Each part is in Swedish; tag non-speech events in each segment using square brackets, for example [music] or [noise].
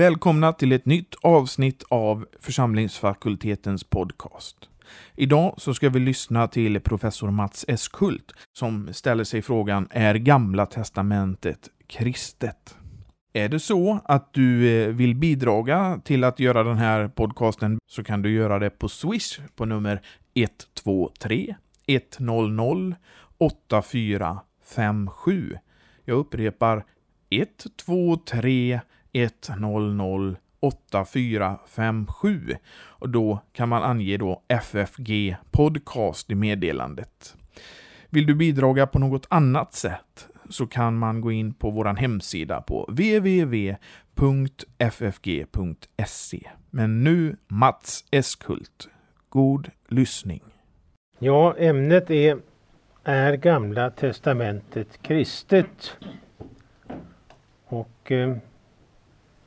Välkomna till ett nytt avsnitt av församlingsfakultetens podcast. Idag så ska vi lyssna till professor Mats Eskult som ställer sig frågan Är Gamla Testamentet kristet? Är det så att du eh, vill bidraga till att göra den här podcasten så kan du göra det på Swish på nummer 123 100 8457. Jag upprepar 123 100 8457 och då kan man ange då FFG Podcast i meddelandet. Vill du bidraga på något annat sätt så kan man gå in på vår hemsida på www.ffg.se. Men nu Mats Eskult. God lyssning. Ja, ämnet är Är Gamla Testamentet kristet? Och eh,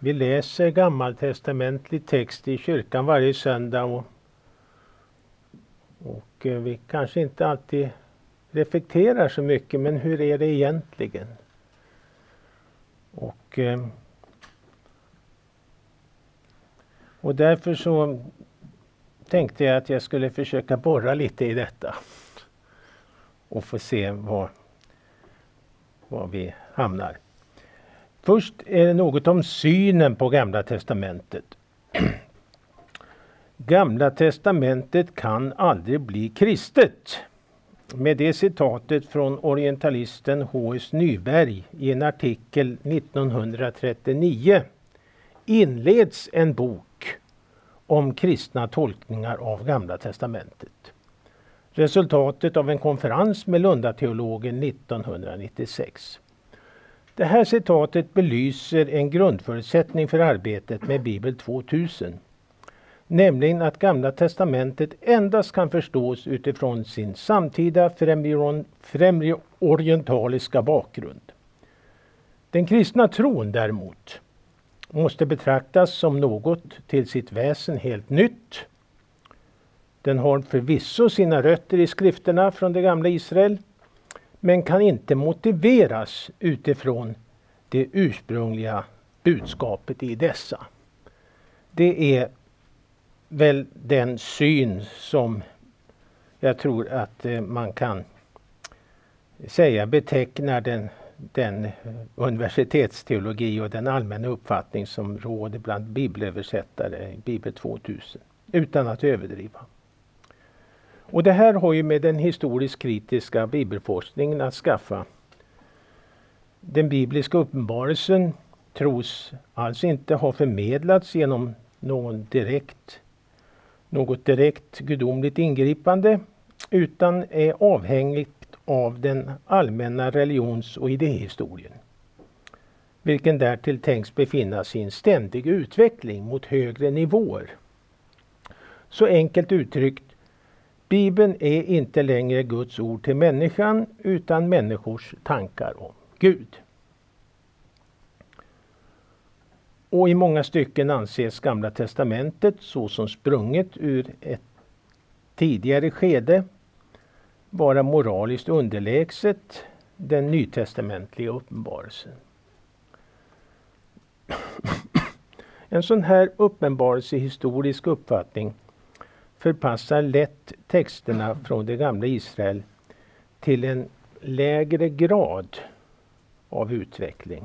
vi läser gammaltestamentlig text i kyrkan varje söndag och, och eh, vi kanske inte alltid reflekterar så mycket, men hur är det egentligen? Och, eh, och därför så tänkte jag att jag skulle försöka borra lite i detta och få se var, var vi hamnar. Först är det något om synen på Gamla Testamentet. [clears throat] Gamla Testamentet kan aldrig bli kristet. Med det citatet från orientalisten H.S. Nyberg i en artikel 1939 inleds en bok om kristna tolkningar av Gamla Testamentet. Resultatet av en konferens med Lundateologen 1996. Det här citatet belyser en grundförutsättning för arbetet med Bibel 2000. Nämligen att Gamla Testamentet endast kan förstås utifrån sin samtida främre orientaliska bakgrund. Den kristna tron däremot måste betraktas som något till sitt väsen helt nytt. Den har förvisso sina rötter i skrifterna från det gamla Israel men kan inte motiveras utifrån det ursprungliga budskapet i dessa. Det är väl den syn som jag tror att eh, man kan säga betecknar den, den eh, universitetsteologi och den allmänna uppfattning som råder bland bibelöversättare i Bibel 2000, utan att överdriva. Och det här har ju med den historiskt kritiska bibelforskningen att skaffa. Den bibliska uppenbarelsen tros alltså inte ha förmedlats genom någon direkt, något direkt gudomligt ingripande utan är avhängigt av den allmänna religions och idéhistorien. Vilken därtill tänks befinna sig i en ständig utveckling mot högre nivåer. Så enkelt uttryckt Bibeln är inte längre Guds ord till människan utan människors tankar om Gud. Och i många stycken anses Gamla Testamentet såsom sprunget ur ett tidigare skede vara moraliskt underlägset den nytestamentliga uppenbarelsen. En sån här uppenbarelsehistorisk uppfattning förpassar lätt texterna från det gamla Israel till en lägre grad av utveckling.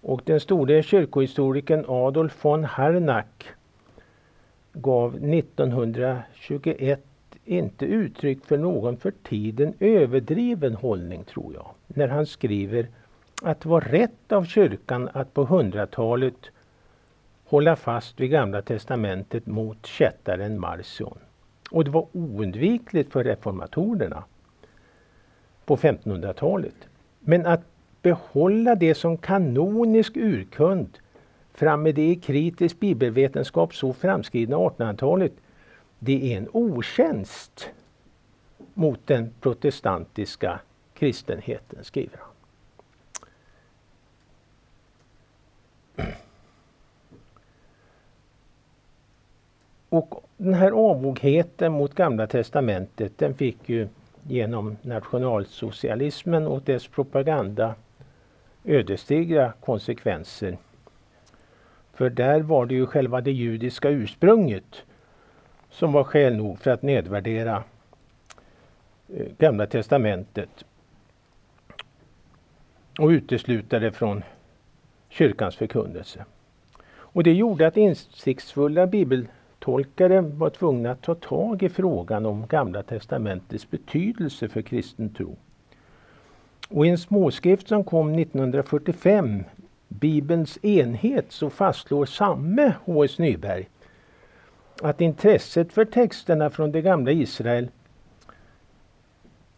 Och den store kyrkohistorikern Adolf von Harnack gav 1921 inte uttryck för någon för tiden överdriven hållning, tror jag, när han skriver att det var rätt av kyrkan att på hundratalet hålla fast vid Gamla testamentet mot kättaren Marcion. Och det var oundvikligt för reformatorerna på 1500-talet. Men att behålla det som kanonisk urkund fram med det i kritisk bibelvetenskap så framskridna 1800-talet, det är en otjänst mot den protestantiska kristenheten, skriver han. Och den här avogheten mot Gamla Testamentet den fick ju genom nationalsocialismen och dess propaganda ödesdigra konsekvenser. För där var det ju själva det judiska ursprunget som var skäl nog för att nedvärdera eh, Gamla testamentet och utesluta det från kyrkans förkunnelse. Och det gjorde att insiktsfulla Tolkare var tvungna att ta tag i frågan om Gamla testamentets betydelse för kristen tro. Och i en småskrift som kom 1945, Bibelns enhet, så fastslår samme H.S. Nyberg att intresset för texterna från det gamla Israel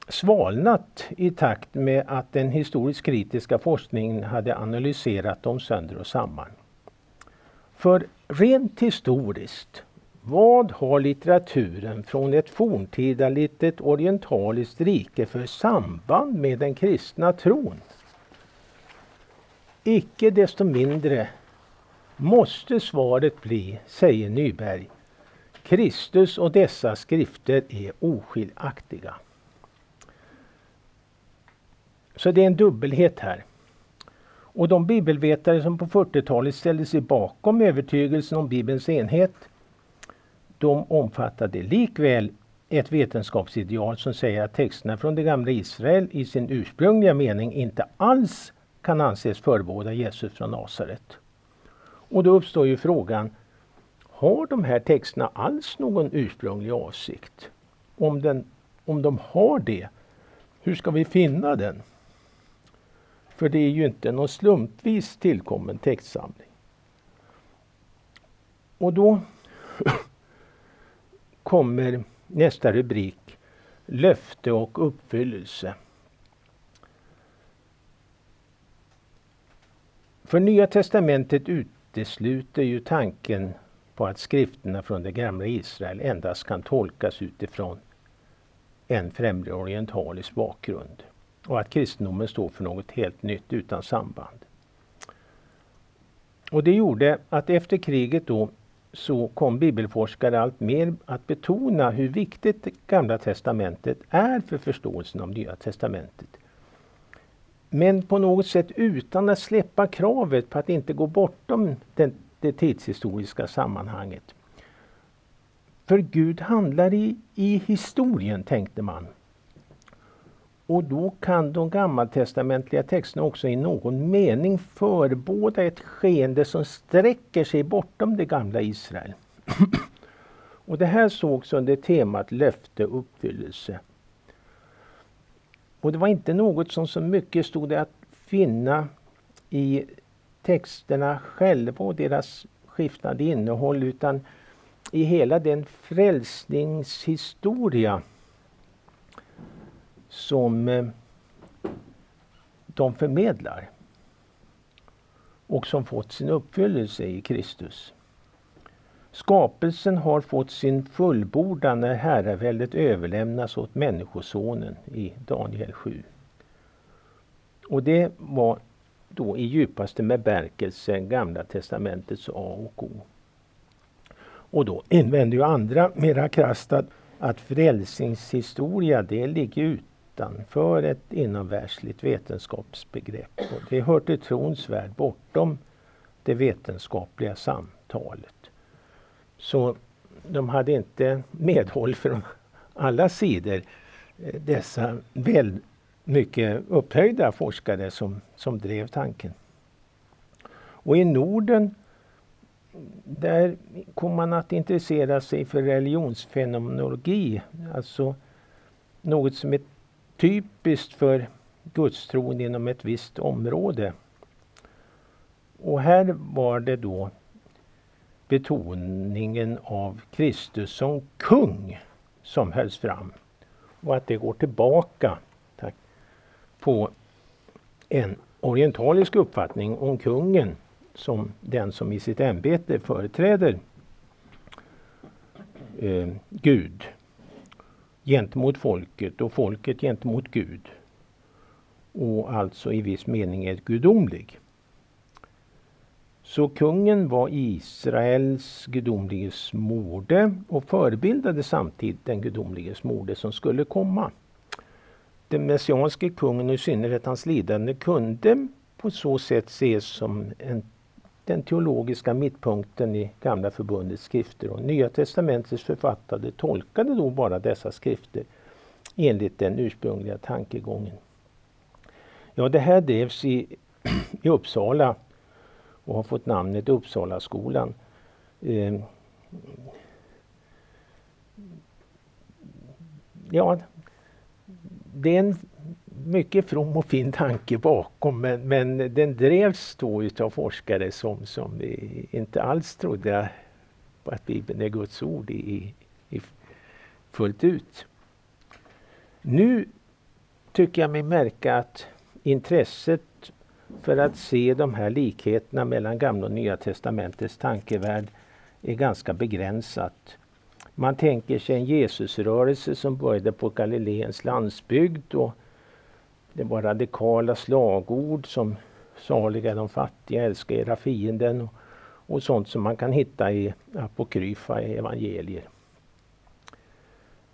svalnat i takt med att den historiskt kritiska forskningen hade analyserat dem sönder och samman. För rent historiskt, vad har litteraturen från ett forntida litet orientaliskt rike för samband med den kristna tron? Icke desto mindre måste svaret bli, säger Nyberg, Kristus och dessa skrifter är oskiljaktiga. Så det är en dubbelhet här. Och de bibelvetare som på 40-talet ställde sig bakom övertygelsen om Bibelns enhet, de omfattade likväl ett vetenskapsideal som säger att texterna från det gamla Israel i sin ursprungliga mening inte alls kan anses förebåda Jesus från Nasaret. Och då uppstår ju frågan, har de här texterna alls någon ursprunglig avsikt? Om, den, om de har det, hur ska vi finna den? För det är ju inte någon slumpvis tillkommen textsamling. Och då kommer nästa rubrik Löfte och uppfyllelse. För Nya testamentet utesluter ju tanken på att skrifterna från det gamla Israel endast kan tolkas utifrån en främre orientalisk bakgrund och att kristendomen står för något helt nytt utan samband. Och det gjorde att efter kriget då så kom bibelforskare allt mer att betona hur viktigt Gamla testamentet är för förståelsen av Nya testamentet. Men på något sätt utan att släppa kravet på att inte gå bortom den, det tidshistoriska sammanhanget. För Gud handlar i, i historien, tänkte man. Och då kan de gammaltestamentliga texterna också i någon mening förebåda ett skeende som sträcker sig bortom det gamla Israel. [clears throat] och det här sågs under temat löfte och uppfyllelse. Och det var inte något som så mycket stod att finna i texterna själva och deras skiftande innehåll utan i hela den frälsningshistoria som eh, de förmedlar och som fått sin uppfyllelse i Kristus. Skapelsen har fått sin fullbordan när herraväldet överlämnas åt Människosonen i Daniel 7. Och det var då i djupaste bemärkelse Gamla testamentets A och O. Och då invänder ju andra mera krasst att, att frälsningshistoria det ligger ut utanför ett inomvärldsligt vetenskapsbegrepp. Och det hör till trons värld bortom det vetenskapliga samtalet. Så de hade inte medhåll från alla sidor, eh, dessa väl mycket upphöjda forskare som, som drev tanken. Och i Norden där kom man att intressera sig för religionsfenomenologi, alltså något som är typiskt för gudstron inom ett visst område. Och här var det då betoningen av Kristus som kung som hölls fram. Och att det går tillbaka tack, på en orientalisk uppfattning om kungen som den som i sitt ämbete företräder eh, Gud gentemot folket och folket gentemot Gud. Och alltså i viss mening är gudomlig. Så kungen var Israels gudomlige morde och förebildade samtidigt den gudomlige morde som skulle komma. Den messianske kungen och i synnerhet hans lidande kunde på så sätt ses som en den teologiska mittpunkten i Gamla Förbundets skrifter och Nya Testamentets författare tolkade då bara dessa skrifter enligt den ursprungliga tankegången. Ja, det här drevs i, [clears throat] i Uppsala och har fått namnet Uppsalaskolan. Eh, ja, det är en mycket from och fin tanke bakom men, men den drevs då utav forskare som, som inte alls trodde att Bibeln är Guds ord i, i fullt ut. Nu tycker jag mig märka att intresset för att se de här likheterna mellan Gamla och Nya Testamentets tankevärld är ganska begränsat. Man tänker sig en Jesusrörelse som började på Galileens landsbygd och det var radikala slagord som saliga de fattiga, älska era fienden och, och sånt som man kan hitta i apokryfa evangelier.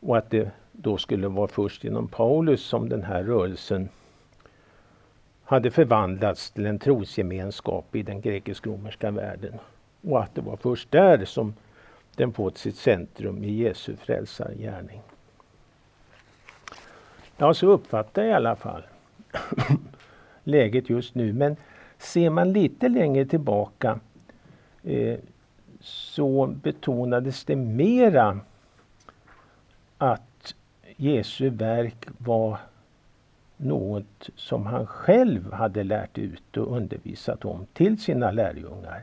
Och att det då skulle vara först genom Paulus som den här rörelsen hade förvandlats till en trosgemenskap i den grekisk-romerska världen. Och att det var först där som den fått sitt centrum i Jesu frälsargärning. Ja, så uppfattar jag i alla fall [coughs] läget just nu. Men ser man lite längre tillbaka eh, så betonades det mera att Jesu verk var något som han själv hade lärt ut och undervisat om till sina lärjungar.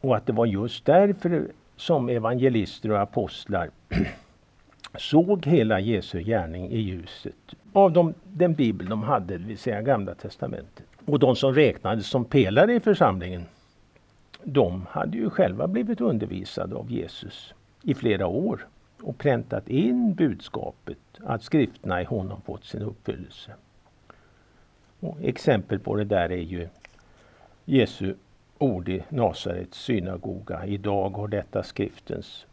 Och att det var just därför som evangelister och apostlar såg hela Jesu gärning i ljuset av de, den bibel de hade, det vill säga Gamla testamentet. Och de som räknades som pelare i församlingen, de hade ju själva blivit undervisade av Jesus i flera år och präntat in budskapet att skrifterna i honom fått sin uppfyllelse. Och exempel på det där är ju Jesu ord i Nasarets synagoga. Idag har detta skriftens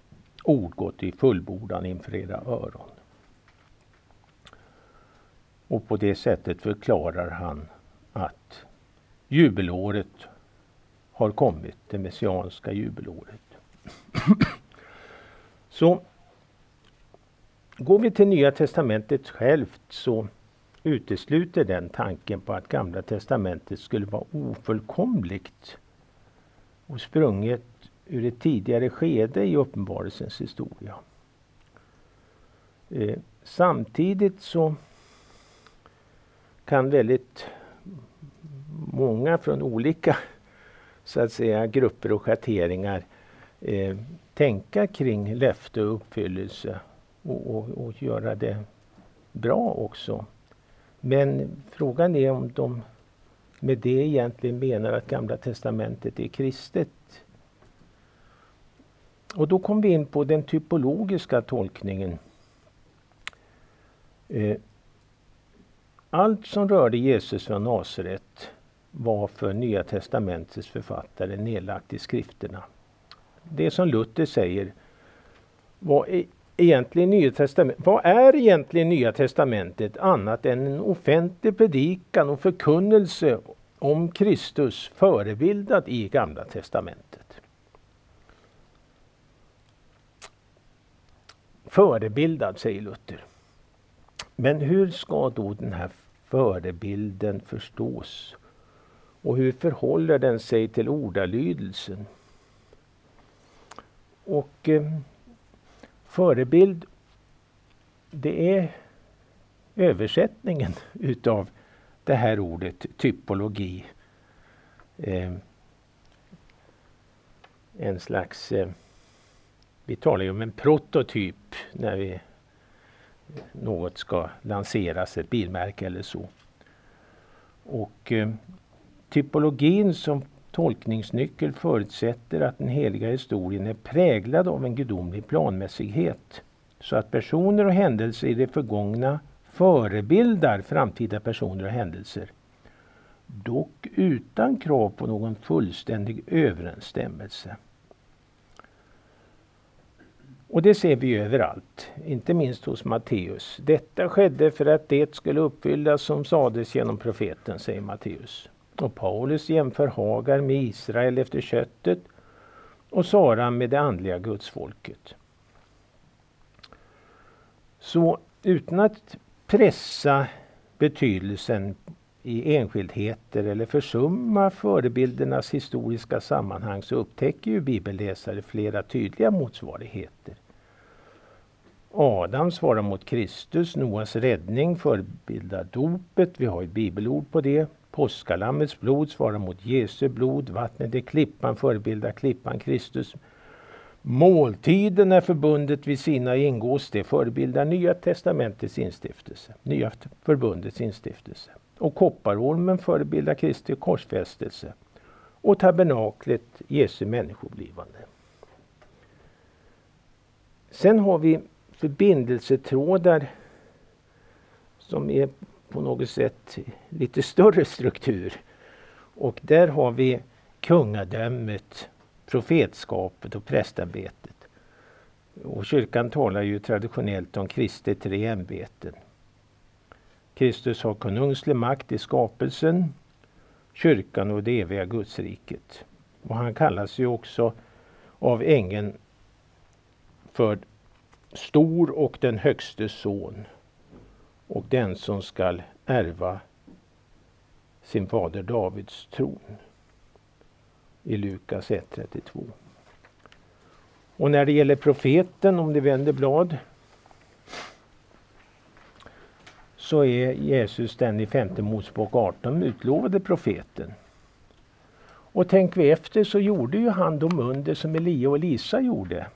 ord gått i fullbordan inför era öron. Och på det sättet förklarar han att jubelåret har kommit, det messianska jubelåret. [clears throat] Så går vi till Nya Testamentet självt så utesluter den tanken på att Gamla Testamentet skulle vara ofullkomligt och sprunget ur ett tidigare skede i uppenbarelsens historia. Eh, samtidigt så kan väldigt många från olika så att säga grupper och schatteringar eh, tänka kring löfte och uppfyllelse och, och, och, göra det bra också. Men frågan är om de med det egentligen menar att Gamla Testamentet är kristet och då kom vi in på den typologiska tolkningen. Eh, allt som rörde Jesus från Nasaret var för Nya testamentets författare nedlagt i skrifterna. Det som Luther säger vad är egentligen Nya testamentet, vad är egentligen Nya testamentet annat än en offentlig predikan och förkunnelse om Kristus förebildad i Gamla testamentet? Förebildad, säger Luther. Men hur ska då den här förebilden förstås? Och hur förhåller den sig till ordalydelsen? Och eh, förebild, det är översättningen [laughs] utav det här ordet typologi. Eh, en slags eh, vi talar ju om en prototyp när vi, något ska lanseras, ett bilmärke eller så. Och eh, typologin som tolkningsnyckel förutsätter att den heliga historien är präglad av en gudomlig planmässighet. Så att personer och händelser i det förgångna förebildar framtida personer och händelser. Dock utan krav på någon fullständig överensstämmelse. Och det ser vi överallt, inte minst hos Matteus. Detta skedde för att det skulle uppfyllas som sades genom profeten, säger Matteus. Och Paulus jämför Hagar med Israel efter köttet och Sara med det andliga gudsfolket. Så utan att pressa betydelsen i enskildheter eller försumma förebildernas historiska sammanhang så upptäcker ju bibelläsare flera tydliga motsvarigheter. Adam svarar mot Kristus, Noas räddning förebildar dopet, vi har ett bibelord på det. Påskalammets blod svarar mot Jesu blod, vattnet i klippan förebildar klippan Kristus. Måltiden är förbundet vid sina ingås, det förebildar Nya testamentets instiftelse, Nya förbundets instiftelse. Och kopparormen förebildar Kristi korsfästelse och tabernaklet Jesu människoblivande. Sen har vi förbindelsetrådar som är på något sätt lite större struktur. Och där har vi kungadömet, profetskapet och prästämbetet. Och kyrkan talar ju traditionellt om Kristi tre ämbeten. Kristus har konungslig makt i skapelsen, kyrkan och det eviga gudsriket. Och han kallas ju också av ängeln för stor och den högste son och den som skall ärva sin fader Davids tron. I Lukas 1.32. Och när det gäller profeten, om det vänder blad, så är Jesus den i femte Mosebok 18 utlovade profeten. Och tänk vi efter så gjorde ju han de under som Elia och Elisa gjorde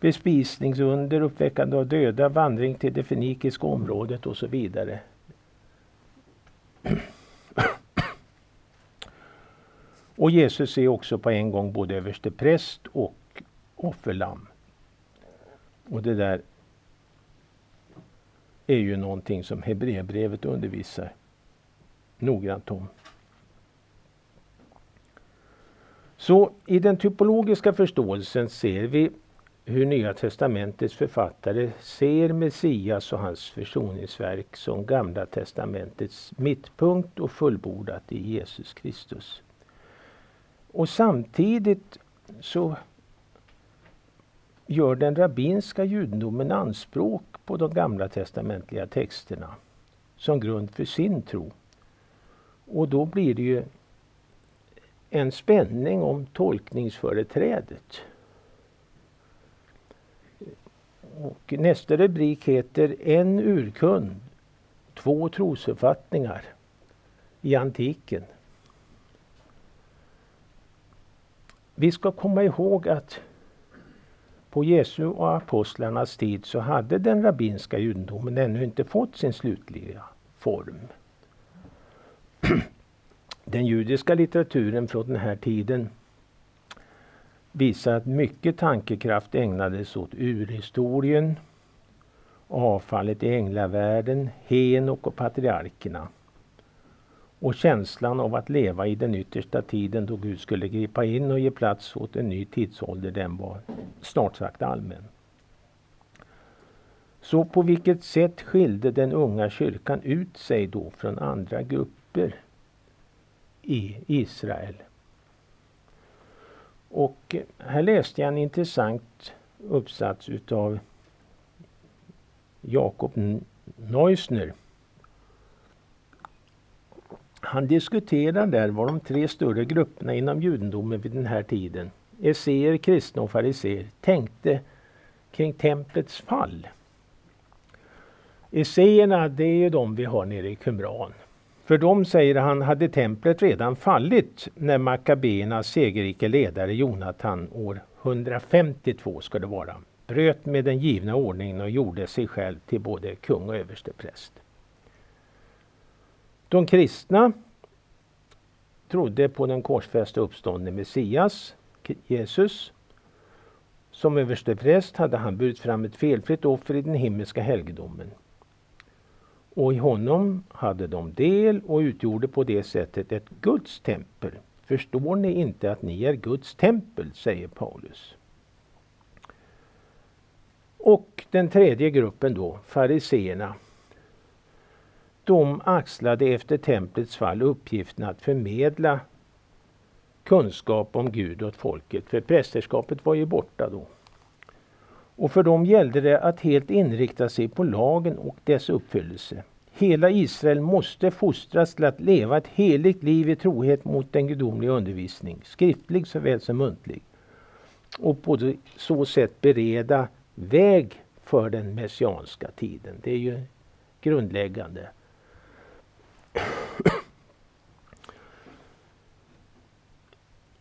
bespisningsunder, uppväckande av döda, vandring till det fenikiska området och så vidare. [clears throat] Och Jesus är också på en gång både överste präst och offerlamm. Och det där är ju någonting som Hebreerbrevet undervisar noggrant om. Så i den typologiska förståelsen ser vi hur Nya testamentets författare ser Messias och hans försoningsverk som Gamla testamentets mittpunkt och fullbordat i Jesus Kristus. Och samtidigt så gör den rabbinska judendomen anspråk på de gamla testamentliga texterna som grund för sin tro. Och då blir det ju en spänning om tolkningsföreträdet. Och nästa rubrik heter En urkund, två trosuppfattningar i antiken. Vi ska komma ihåg att på Jesu och apostlarnas tid så hade den rabbinska judendomen ännu inte fått sin slutliga form. [clears throat] Den judiska litteraturen från den här tiden visar att mycket tankekraft ägnades åt urhistorien, avfallet i änglavärlden, Henok och patriarkerna och känslan av att leva i den yttersta tiden då Gud skulle gripa in och ge plats åt en ny tidsålder, den var snart sagt allmän. Så på vilket sätt skilde den unga kyrkan ut sig då från andra grupper i Israel? Och här läste jag en intressant uppsats utav Jakob Neusner. Han diskuterar där vad de tre större grupperna inom judendomen vid den här tiden, esséer, kristna och fariséer, tänkte kring templets fall. Esséerna, det är ju de vi har nere i Qumran. För dem, säger han, hade templet redan fallit när makabéernas segerrike ledare Jonatan år 152 ska det vara, bröt med den givna ordningen och gjorde sig själv till både kung och överstepräst. De kristna trodde på den korsfäste uppståndne Messias, Jesus. Som överstepräst hade han burit fram ett felfritt offer i den himmelska helgedomen. Och i honom hade de del och utgjorde på det sättet ett Guds tempel. Förstår ni inte att ni är Guds tempel, säger Paulus. Och den tredje gruppen då, fariseerna. de axlade efter templets fall uppgiften att förmedla kunskap om Gud åt folket. För prästerskapet var ju borta då. Och för dem gällde det att helt inrikta sig på lagen och dess uppfyllelse. Hela Israel måste fostras till att leva ett heligt liv i trohet mot den gudomliga undervisning, skriftlig såväl som muntlig. Och på så sätt bereda väg för den messianska tiden. Det är ju grundläggande.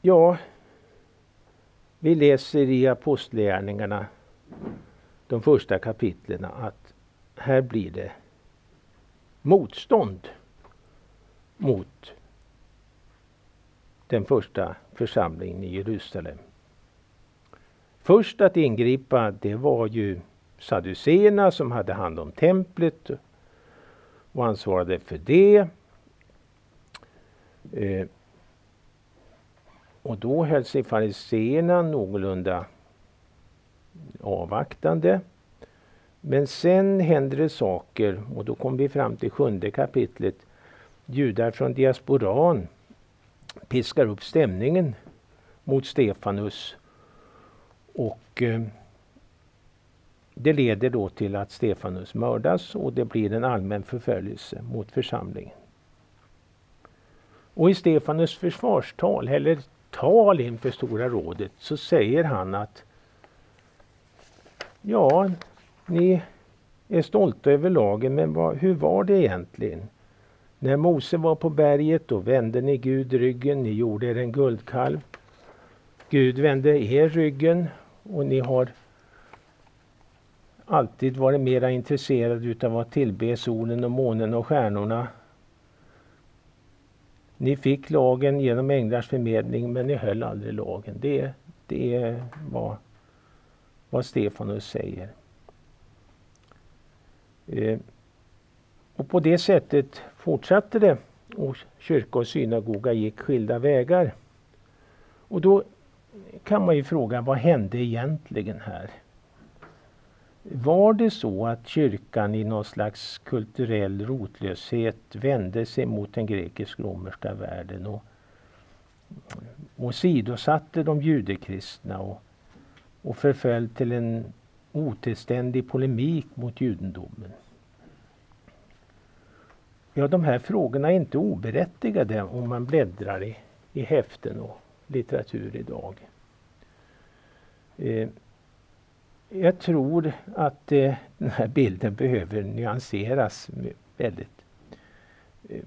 Ja, vi läser i Apostlagärningarna, de första kapitlen, att här blir det motstånd mot den första församlingen i Jerusalem. Först att ingripa, det var ju Saduséerna som hade hand om templet och ansvarade för det. Eh, och då höll sig fariseerna någorlunda avvaktande. Men sen händer det saker och då kommer vi fram till sjunde kapitlet. Judar från diasporan piskar upp stämningen mot Stefanus. Och eh, det leder då till att Stefanus mördas och det blir en allmän förföljelse mot församlingen. Och i Stefanus försvarstal, eller tal inför Stora rådet, så säger han att Ja, ni är stolta över lagen, men vad, hur var det egentligen? När Mose var på berget, då vände ni Gud ryggen, ni gjorde er en guldkalv. Gud vände er ryggen och ni har alltid varit mera intresserade utav att tillbe solen och månen och stjärnorna. Ni fick lagen genom änglars förmedling men ni höll aldrig lagen. Det, det är vad, Stefanus säger. Eh, och på det sättet fortsatte det och kyrka och synagoga gick skilda vägar. Och då kan man ju fråga vad hände egentligen här? Var det så att kyrkan i någon slags kulturell rotlöshet vände sig mot den grekisk-romerska världen och, och sidosatte de judekristna och, och förföll till en otillständig polemik mot judendomen? Ja, de här frågorna är inte oberättigade om man bläddrar i, i häften och litteratur idag. Eh, jag tror att eh, den här bilden behöver nyanseras väldigt.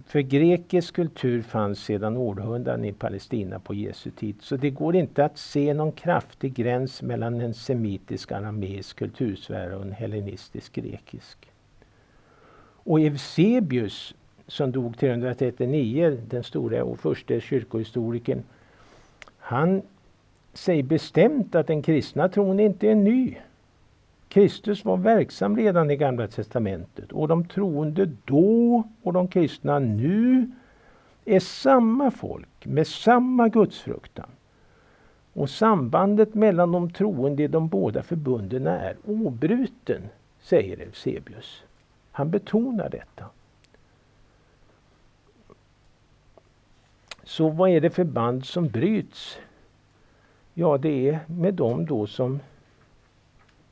För grekisk kultur fanns sedan århundraden i Palestina på Jesu tid. Så det går inte att se någon kraftig gräns mellan en semitisk arameisk kultursfär och en hellenistisk grekisk. Och Eusebius som dog 339, den stora och första kyrkohistorikern, han säger bestämt att den kristna tron inte är ny. Kristus var verksam redan i Gamla testamentet och de troende då och de kristna nu är samma folk med samma gudsfruktan. Och sambandet mellan de troende i de båda förbunden är obruten, säger Eusebius. Han betonar detta. Så vad är det för band som bryts? Ja, det är med dem då som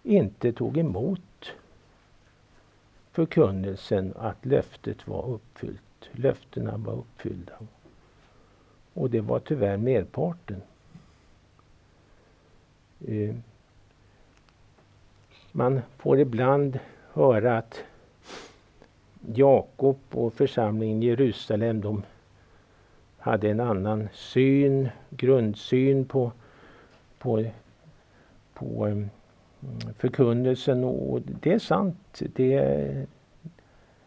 inte tog emot förkunnelsen att löftet var uppfyllt. Löftena var uppfyllda. Och det var tyvärr merparten. Eh, man får ibland höra att Jakob och församlingen i Jerusalem de hade en annan syn, grundsyn på, på, på eh, förkunnelsen och det är sant. Det,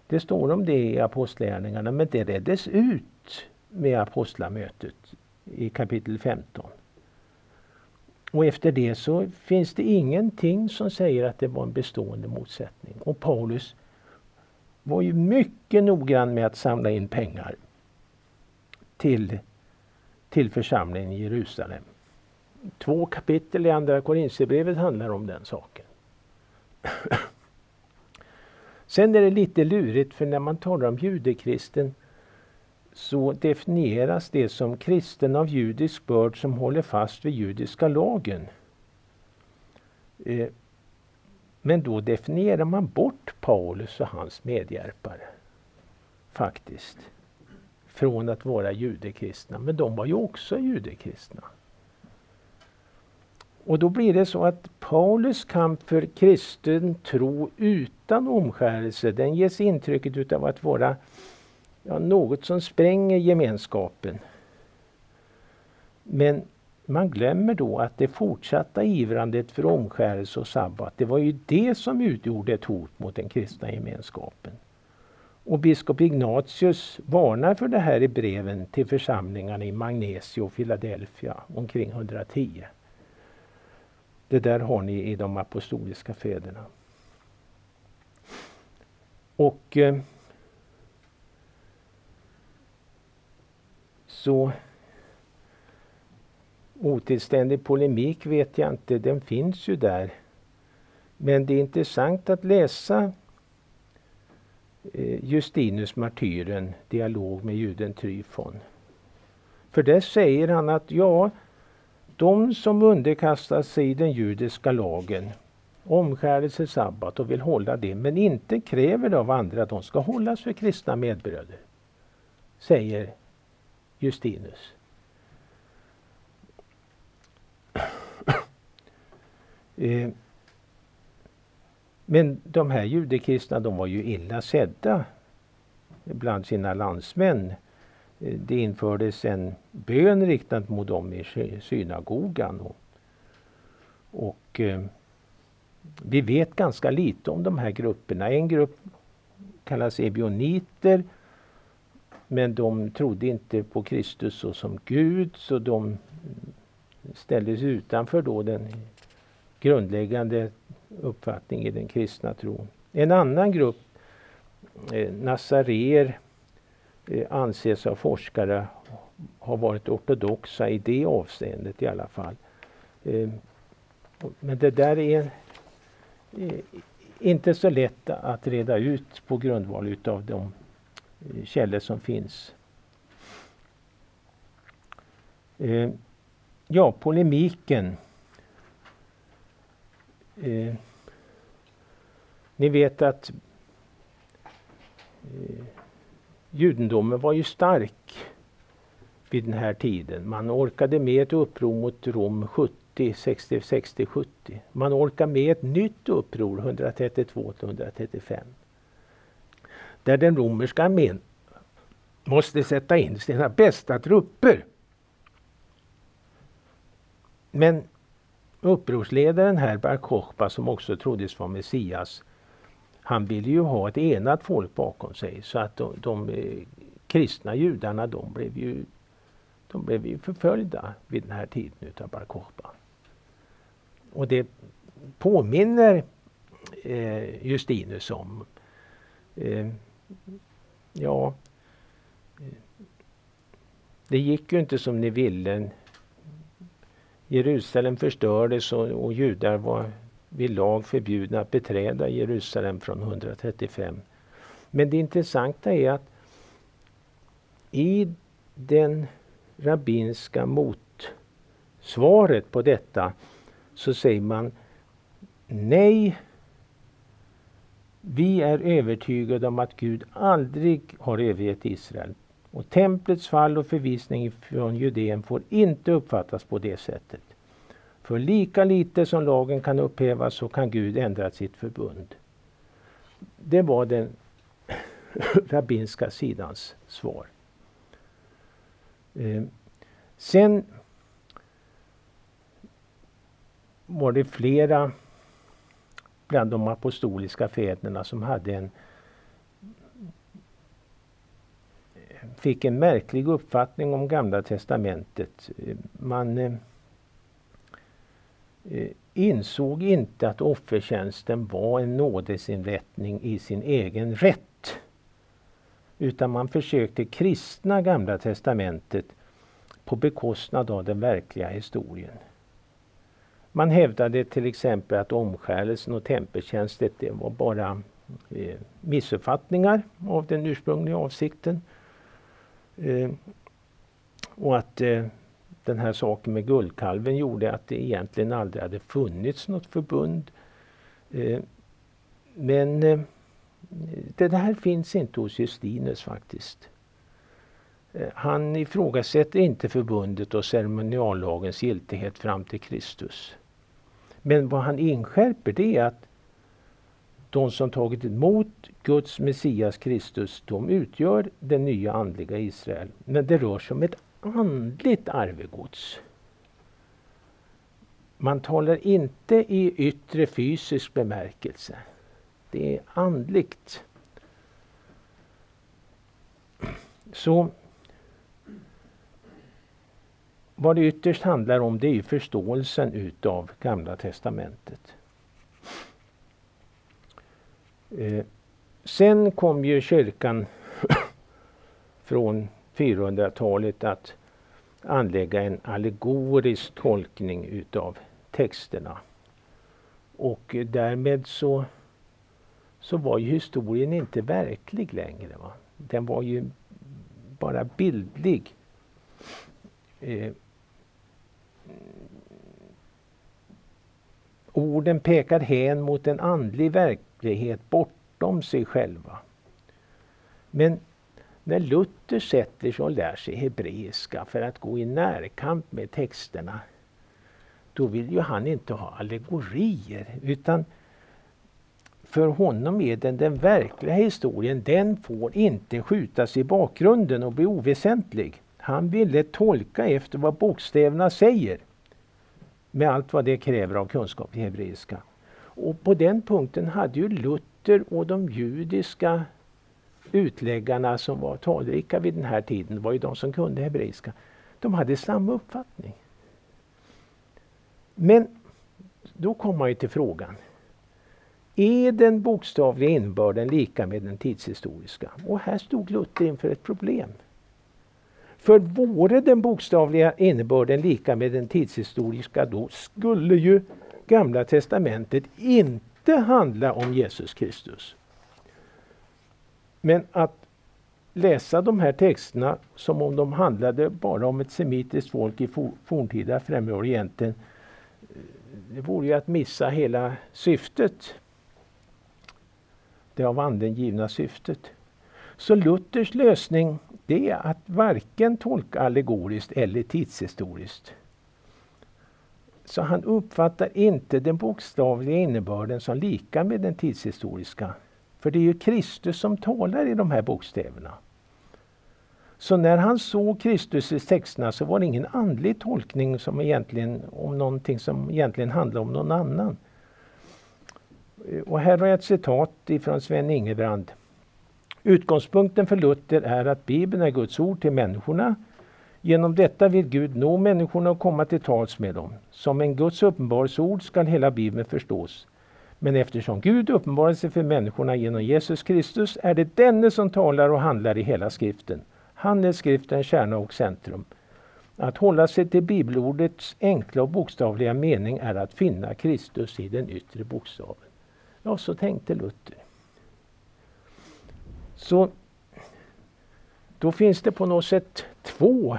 det står om det i Apostlagärningarna men det reddes ut med apostlamötet i kapitel 15. Och efter det så finns det ingenting som säger att det var en bestående motsättning. Och Paulus var ju mycket noggrann med att samla in pengar till, till församlingen i Jerusalem. Två kapitel i Andra Korinthierbrevet handlar om den saken. Sen är det lite lurigt för när man talar om judekristen så definieras det som kristen av judisk börd som håller fast vid judiska lagen. Eh, men då definierar man bort Paulus och hans medhjälpare. Faktiskt. Från att vara judekristna. Men de var ju också judekristna. Och då blir det så att Paulus kamp för kristen tro utan omskärelse, den ges intrycket utav att vara ja, något som spränger gemenskapen. Men man glömmer då att det fortsatta ivrandet för omskärelse och sabbat, det var ju det som utgjorde ett hot mot den kristna gemenskapen. Och biskop Ignatius varnar för det här i breven till församlingarna i Magnesio och Philadelphia omkring 110. Det där har ni i de apostoliska fäderna. Och eh, så otillständig polemik vet jag inte, den finns ju där. Men det är intressant att läsa eh, Justinus martyren, dialog med juden Tryfon. För där säger han att ja, de som underkastar sig den judiska lagen, omskärelse, sabbat och vill hålla det, men inte kräver det av andra att de ska hållas för kristna medbröder, säger Justinus. Eh, men de här judekristna de var ju illa sedda bland sina landsmän. Eh, det infördes en bön riktad mot dem i synagogan. Och, och eh, vi vet ganska lite om de här grupperna. En grupp kallas ebioniter. Men de trodde inte på Kristus som Gud så de ställdes utanför då den grundläggande uppfattningen i den kristna tron. En annan grupp, eh, nasarer, Eh, anses av forskare ha varit ortodoxa i det avseendet i alla fall. Eh, men det där är eh, inte så lätt att reda ut på grundval utav de källor som finns. Ja, polemiken. Ni vet att judendomen var ju stark vid den här tiden. Man orkade med ett uppror mot Rom 70, 60, 60, 70. Man orkade med ett nytt uppror 132 till 135. Där den romerska armén måste sätta in sina bästa trupper men upprorsledaren här, Bar Kokhba, som också troddes vara Messias, han ville ju ha ett enat folk bakom sig så att de, de eh, kristna judarna de blev, ju, de blev ju förföljda vid den här tiden utav Bar Kokhba. Och det påminner eh, Justinus om. Eh, ja, eh, det gick ju inte som ni ville Jerusalem förstördes och, och judar var vid lag förbjudna att beträda Jerusalem från 135. Men det intressanta är att i den rabbinska motsvaret på detta så säger man nej, vi är övertygade om att Gud aldrig har övergett Israel. Och templets fall och förvisning från Judeen får inte uppfattas på det sättet. För lika lite som lagen kan upphävas så kan Gud ändra sitt förbund. Det var den [laughs] rabbinska sidans svar. Eh, sen var det flera bland de apostoliska fäderna som hade en fick en märklig uppfattning om Gamla testamentet. Eh, man eh, Eh, insåg inte att offertjänsten var en nådesinrättning i sin egen rätt. Utan man försökte kristna Gamla testamentet på bekostnad av den verkliga historien. Man hävdade till exempel att omskärelsen och tempeltjänsten det var bara eh, missuppfattningar av den ursprungliga avsikten. Eh, och att eh, den här saken med guldkalven gjorde att det egentligen aldrig hade funnits något förbund. Eh, men eh, det här finns inte hos Justinus faktiskt. Eh, han ifrågasätter inte förbundet och ceremoniallagens giltighet fram till Kristus. Men vad han inskärper det är att de som tagit emot Guds Messias Kristus, de utgör det nya andliga Israel. Men det rör sig om ett andligt arvegods. Man talar inte i yttre fysisk bemärkelse. Det är andligt. Så vad det ytterst handlar om det är förståelsen utav Gamla Testamentet. Eh, sen kom ju kyrkan [coughs] från 400-talet att anlägga en allegorisk tolkning utav texterna. Och därmed så, så var ju historien inte verklig längre. Va? Den var ju bara bildlig. Eh, orden pekar hän mot en andlig verklighet bortom sig själva. Men när Luther sätter sig och lär sig hebreiska för att gå i närkamp med texterna, då vill ju han inte ha allegorier, utan för honom är den, den verkliga historien, den får inte skjutas i bakgrunden och bli oväsentlig. Han ville tolka efter vad bokstäverna säger. Med allt vad det kräver av kunskap i hebreiska. Och på den punkten hade ju Luther och de judiska utläggarna som var talrika vid den här tiden, var ju de som kunde hebreiska. De hade samma uppfattning. Men då kommer man ju till frågan. Är den bokstavliga innebörden lika med den tidshistoriska? Och här stod Luther inför ett problem. För vore den bokstavliga innebörden lika med den tidshistoriska då skulle ju Gamla testamentet inte handla om Jesus Kristus. Men att läsa de här texterna som om de handlade bara om ett semitiskt folk i forntida Främre Orienten eh, det vore ju att missa hela syftet. Det av anden givna syftet. Så Luthers lösning det är att varken tolka allegoriskt eller tidshistoriskt. Så han uppfattar inte den bokstavliga innebörden som lika med den tidshistoriska. För det är ju Kristus som talar i de här bokstäverna. Så när han såg Kristus i texterna så var det ingen andlig tolkning som egentligen, om någonting som egentligen handlade om någon annan. Och här har jag ett citat ifrån Sven Ingebrand. Utgångspunkten för Luther är att Bibeln är Guds ord till människorna. Genom detta vill Gud nå människorna och komma till tals med dem. Som en Guds uppenbarelseord skall hela Bibeln förstås. Men eftersom Gud uppenbarar sig för människorna genom Jesus Kristus är det denne som talar och handlar i hela skriften. Han är skriftens kärna och centrum. Att hålla sig till bibelordets enkla och bokstavliga mening är att finna Kristus i den yttre bokstaven. Ja, så tänkte Luther. Så då finns det på något sätt två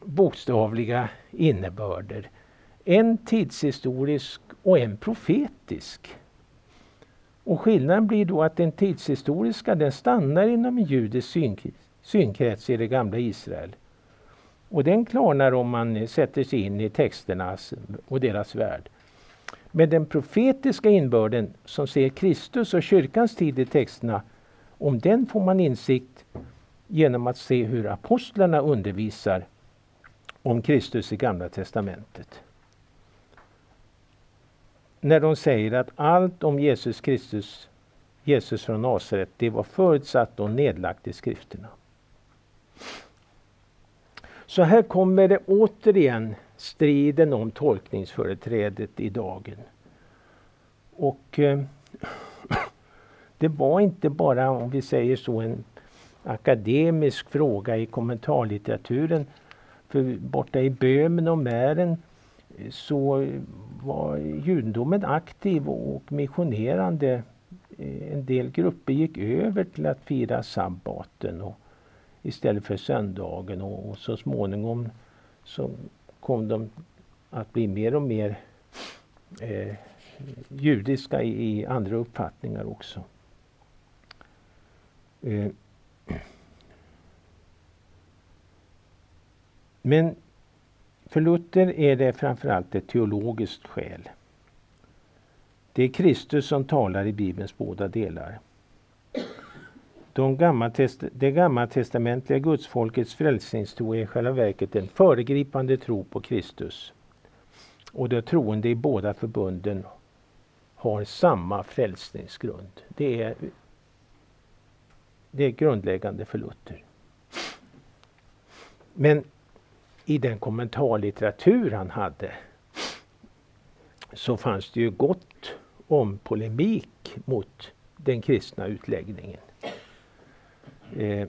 bokstavliga innebörder. En tidshistorisk och en profetisk. Och skillnaden blir då att den tidshistoriska den stannar inom en judisk synkrets i det gamla Israel. Och den klarnar om man sätter sig in i texterna och deras värld. Men den profetiska inbörden som ser Kristus och kyrkans tid i texterna, om den får man insikt genom att se hur apostlarna undervisar om Kristus i Gamla testamentet. När de säger att allt om Jesus Kristus, Jesus från Nasaret, det var förutsatt och nedlagt i skrifterna. Så här kommer det återigen striden om tolkningsföreträdet i dagen. Och eh, [clears throat] det var inte bara, om vi säger så, en akademisk fråga i kommentarlitteraturen. För borta i Böhmen och Mären så var judendomen aktiv och missionerande. Eh, en del grupper gick över till att fira sabbaten och istället för söndagen och, och så småningom så kom de att bli mer och mer eh, judiska i, i, andra uppfattningar också. Eh. [clears throat] Men för Luther är det framförallt ett teologiskt skäl. Det är Kristus som talar i Bibelns båda delar. De gammaltest det gammaltestamentliga gudsfolkets frälsningstro är i själva verket en föregripande tro på Kristus. Och de troende i båda förbunden har samma frälsningsgrund. Det är, det är grundläggande för Luther. Men i den kommentarlitteratur han hade så fanns det ju gott om polemik mot den kristna utläggningen. Eh,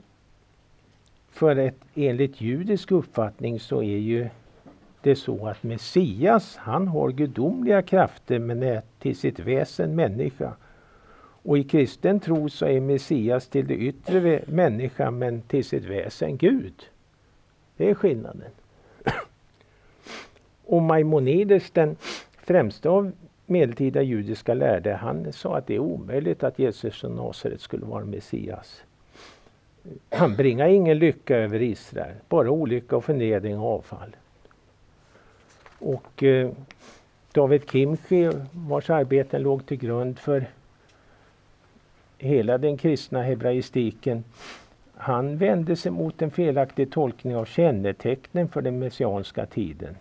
för att enligt judisk uppfattning så är ju det så att Messias, han har gudomliga krafter men är till sitt väsen människa. Och i kristen tro så är Messias till det yttre människa men till sitt väsen Gud. Det är skillnaden. Och Maimonides, den främsta av medeltida judiska lärde, han sa att det är omöjligt att Jesus från Nasaret skulle vara Messias. Han bringar ingen lycka över Israel, bara olycka och förnedring och avfall. Och eh, David Kimchi, vars arbeten låg till grund för hela den kristna hebraistiken, han vände sig mot en felaktig tolkning av kännetecknen för den messianska tiden.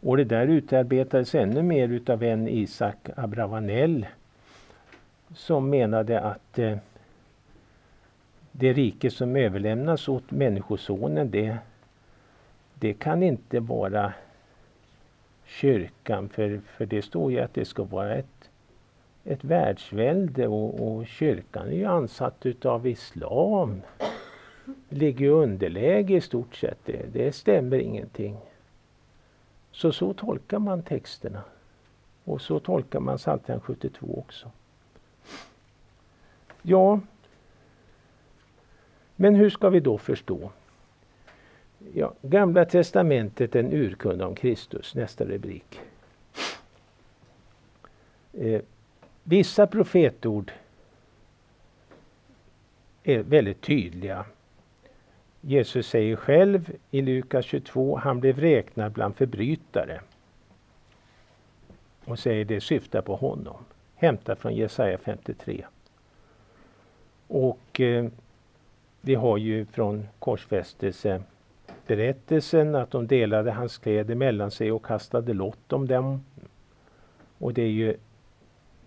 Och det där utarbetades ännu mer utav en Isak Abravanel som menade att eh, det rike som överlämnas åt Människosonen det, det kan inte vara kyrkan för, för det står ju att det ska vara ett, ett världsvälde och, och kyrkan är ju ansatt utav islam. Ligger i underläge i stort sett. Det, det stämmer ingenting. Så så tolkar man texterna. Och så tolkar man Psaltaren 72 också. Ja, men hur ska vi då förstå? Ja, Gamla testamentet en urkund om Kristus, nästa rubrik. Eh, vissa profetord är väldigt tydliga. Jesus säger själv i Lukas 22, han blev räknad bland förbrytare. Och säger det syftar på honom. Hämtat från Jesaja 53. Och eh, vi har ju från korsfästelse berättelsen att de delade hans kläder mellan sig och kastade lott om dem. Och det är ju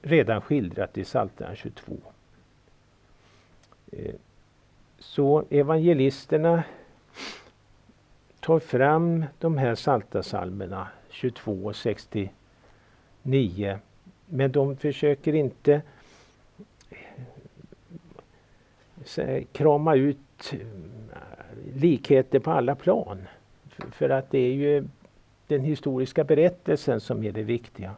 redan skildrat i Psaltaren 22. Eh, så evangelisterna tar fram de här saltasalmerna 22 och 69. Men de försöker inte eh, krama ut eh, likheter på alla plan. För att det är ju den historiska berättelsen som är det viktiga.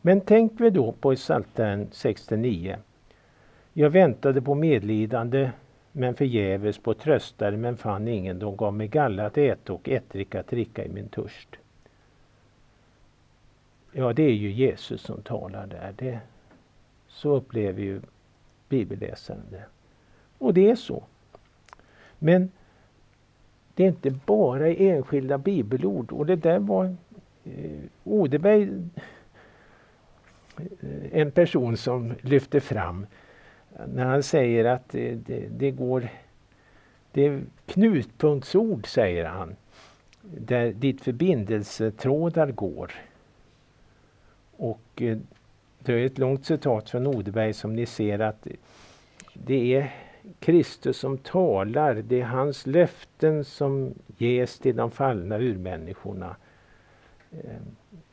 Men tänk vi då på Psaltaren 69. Jag väntade på medlidande men förgäves på tröstare men fann ingen. De gav mig galla att äta och ättrika att dricka i min törst. Ja, det är ju Jesus som talar där. Det, så upplever ju bibelläsaren det. Och det är så. Men det är inte bara enskilda bibelord. Och det där var eh, Odeberg eh, en person som lyfte fram när han säger att det, det, det går... Det är knutpunktsord, säger han, där dit förbindelsetrådar går. Och eh, det är ett långt citat från Odeberg som ni ser att det är Kristus som talar. Det är hans löften som ges till de fallna urmänniskorna. Eh,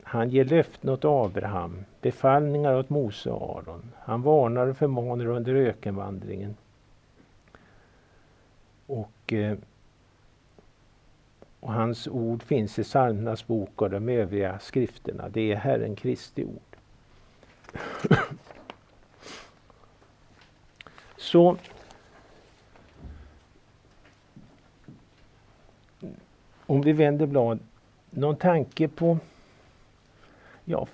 han ger löften åt Abraham, befallningar åt Mose och Aron. Han varnar och förmanar under ökenvandringen. Och eh, och hans ord finns i psalmernas bok och de övriga skrifterna. Det är Herren Kristi ord. [clears throat] Så om vi vänder blad, någon tanke på ja,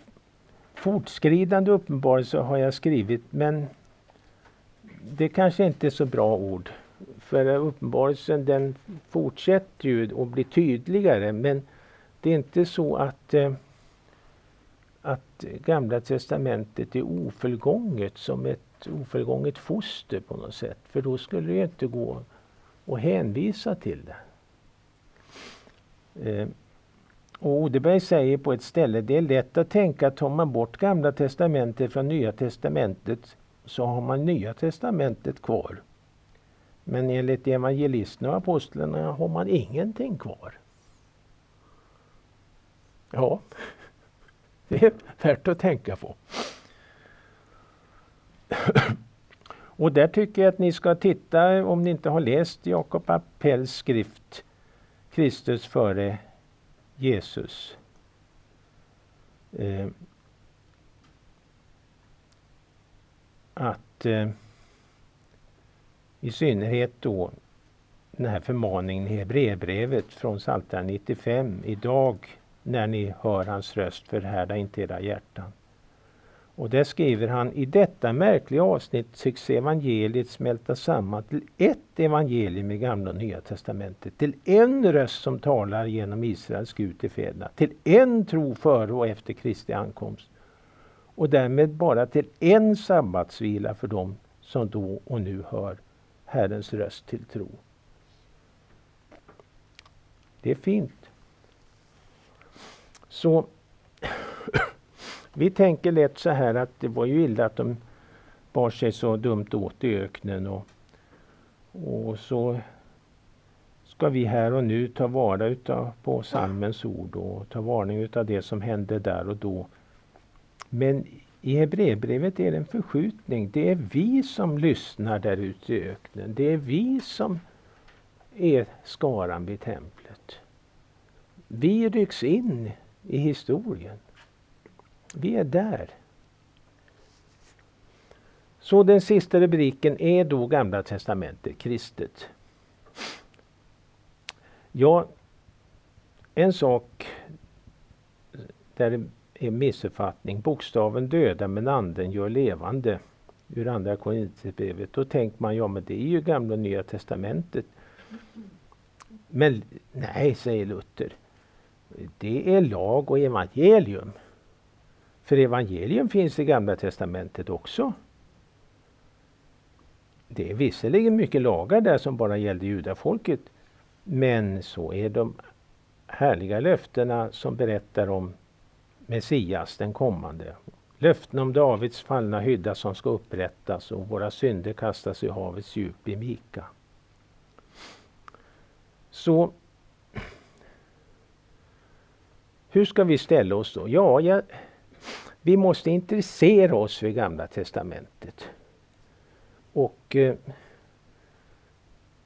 fortskridande uppenbarelse har jag skrivit men det kanske inte är så bra ord. För uppenbarelsen den fortsätter ju och blir tydligare men det är inte så att, eh, att Gamla Testamentet är ofullgånget som ett ofullgånget foster på något sätt. För då skulle det inte gå att hänvisa till det. Eh, och Odeberg säger på ett ställe, det är lätt att tänka att tar man bort Gamla Testamentet från Nya Testamentet så har man Nya Testamentet kvar. Men enligt evangelisterna och apostlarna har man ingenting kvar. Ja, [laughs] det är värt att tänka på. [clears throat] Och där tycker jag att ni ska titta, om ni inte har läst Jakob Appells skrift Kristus före Jesus. Eh, att eh, i synnerhet då den här förmaningen i Hebreerbrevet från Psaltaren 95. Idag när ni hör hans röst förhärda inte era hjärtan. Och där skriver han, i detta märkliga avsnitt tycks evangeliet smälta samman till ett evangelium i Gamla och Nya Testamentet. Till en röst som talar genom Israels Gud till fäderna. Till en tro före och efter Kristi ankomst. Och därmed bara till en sabbatsvila för dem som då och nu hör Herrens röst till tro. Det är fint. Så [clears throat] vi tänker lätt så här att det var ju illa att de bar sig så dumt åt i öknen och, och så ska vi här och nu ta vara utav, på salmens ord och ta varning utav det som hände där och då. Men i Hebreerbrevet är det en förskjutning. Det är vi som lyssnar där ute i öknen. Det är vi som är skaran vid templet. Vi rycks in i historien. Vi är där. Så den sista rubriken är då Gamla Testamentet, kristet. Ja, en sak där det är missuppfattning. Bokstaven döda men anden gör levande. Ur andra Korinthierbrevet. Då tänker man, ja men det är ju gamla och nya testamentet. Men nej, säger Luther. Det är lag och evangelium. För evangelium finns i Gamla Testamentet också. Det är visserligen mycket lagar där som bara gällde judafolket. Men så är de härliga löftena som berättar om Messias, den kommande. Löften om Davids fallna hydda som ska upprättas och våra synder kastas i havets djup i Mika. Så hur ska vi ställa oss då? Ja, jag, vi måste intressera oss för Gamla Testamentet. Och eh,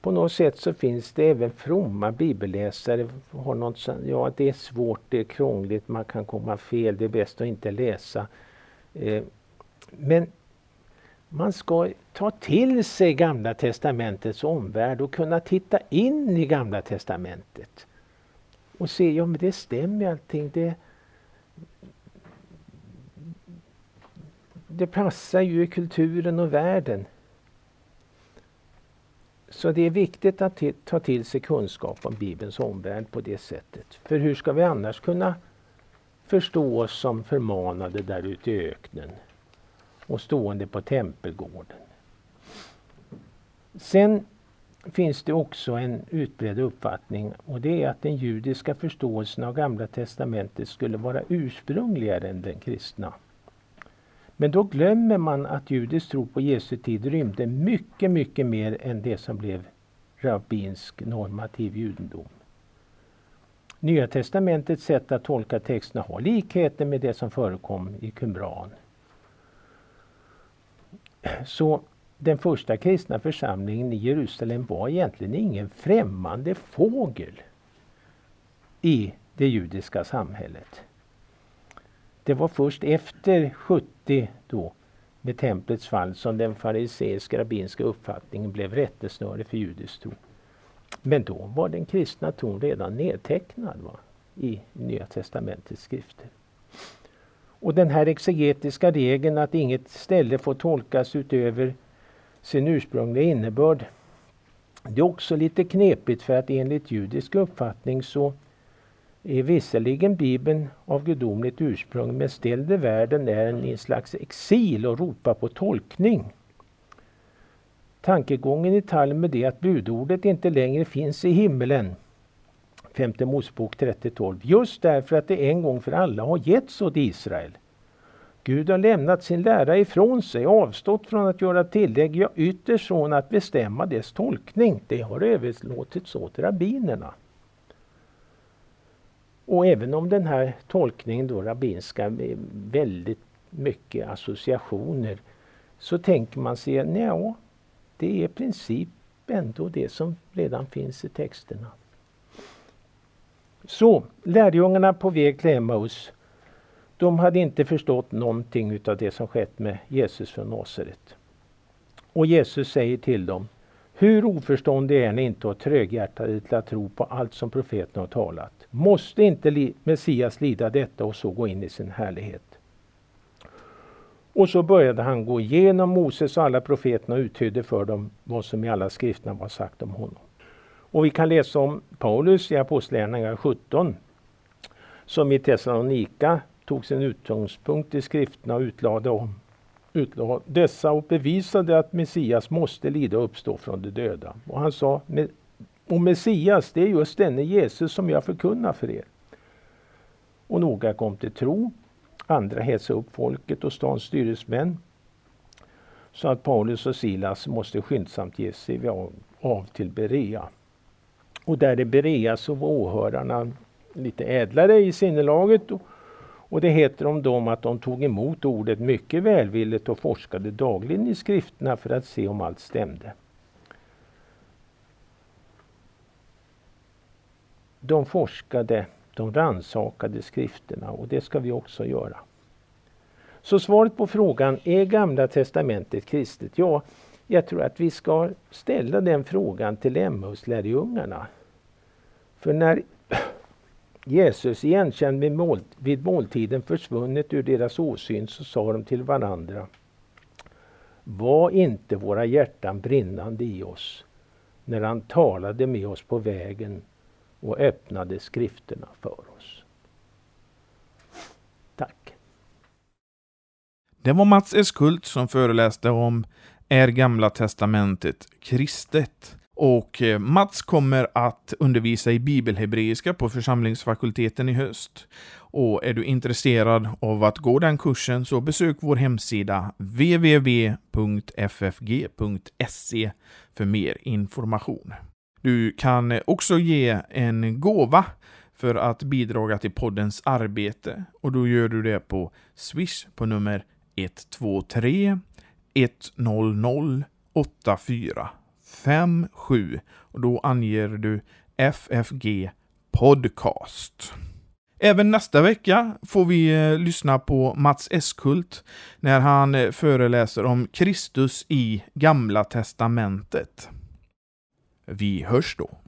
på något sätt så finns det även fromma bibelläsare. Har något, ja, det är svårt, det är krångligt, man kan komma fel, det är bäst att inte läsa. Eh, men man ska ta till sig Gamla Testamentets omvärld och kunna titta in i Gamla Testamentet. Och se, ja men det stämmer allting. Det, det passar ju i kulturen och världen. Så det är viktigt att ta till sig kunskap om Bibelns omvärld på det sättet. För hur ska vi annars kunna förstå oss som förmanade där ute i öknen och stående på tempelgården? Sen finns det också en utbredd uppfattning och det är att den judiska förståelsen av Gamla Testamentet skulle vara ursprungligare än den kristna. Men då glömmer man att judisk tro på Jesu tid rymde mycket, mycket mer än det som blev rabbinsk normativ judendom. Nya testamentets sätt att tolka texterna har likheter med det som förekom i Qumran. Så den första kristna församlingen i Jerusalem var egentligen ingen främmande fågel. i det judiska samhället. Det var först efter 70 då med templets fall som den fariseiska rabbinska uppfattningen blev rättesnöre för judisk tro. Men då var den kristna tron redan nedtecknad va? i Nya testamentets skrifter. Och den här exegetiska regeln att inget ställe får tolkas utöver sin ursprungliga innebörd. Det är också lite knepigt för att enligt judisk uppfattning så är visserligen Bibeln av gudomligt ursprung men ställd i världen är en i en slags exil och ropar på tolkning. Tankegången i Talmud är att budordet inte längre finns i himmelen. 5 Mosebok 30.12. Just därför att det en gång för alla har getts åt Israel. Gud har lämnat sin lära ifrån sig, avstått från att göra tillägg, ja ytterst från att bestämma dess tolkning. Det har överlåtits åt rabbinerna. Och även om den här tolkningen då rabbinska med väldigt mycket associationer så tänker man sig, ja, det är i princip ändå det som redan finns i texterna. Så, lärjungarna på väg till Emmaus, de hade inte förstått någonting utav det som skett med Jesus från Nasaret. Och Jesus säger till dem, hur oförståndig är ni inte och tröghjärtade till att tro på allt som profeten har talat? Måste inte Messias lida detta och så gå in i sin härlighet? Och så började han gå igenom Moses och alla profeterna och uttydde för dem vad som i alla skrifterna var sagt om honom. Och vi kan läsa om Paulus i Apostlagärningarna 17 som i Thessalonika tog sin utgångspunkt i skrifterna och utlade om utlade dessa och bevisade att Messias måste lida och uppstå från de döda. Och han sa, och Messias det är just denne Jesus som jag förkunnar för er. Och några kom till tro, andra hetsade upp folket och stans styresmän så att Paulus och Silas måste skyndsamt ge sig av, av till Berea. Och där i Berea så var åhörarna lite ädlare i sinnelaget och, och det heter om dem att de tog emot ordet mycket välvilligt och forskade dagligen i skrifterna för att se om allt stämde. De forskade, de rannsakade skrifterna och det ska vi också göra. Så svaret på frågan, är Gamla Testamentet kristet? Ja, jag tror att vi ska ställa den frågan till Emmaus-lärjungarna. För när Jesus igenkänd vid, mål, vid måltiden försvunnit ur deras åsyn så sa de till varandra Var inte våra hjärtan brinnande i oss när han talade med oss på vägen och öppnade skrifterna för oss. Tack. Det var Mats Eskult som föreläste om Är Gamla Testamentet kristet? Och eh, Mats kommer att undervisa i bibelhebreiska på församlingsfakulteten i höst. Och är du intresserad av att gå den kursen så besök vår hemsida www.ffg.se för mer information. Du kan också ge en gåva för att bidra till poddens arbete och då gör du det på Swish på nummer 123 100 84 57 och då anger du FFG Podcast. Även nästa vecka får vi eh, lyssna på Mats Eskult när han eh, föreläser om Kristus i Gamla Testamentet. Vi hörs då.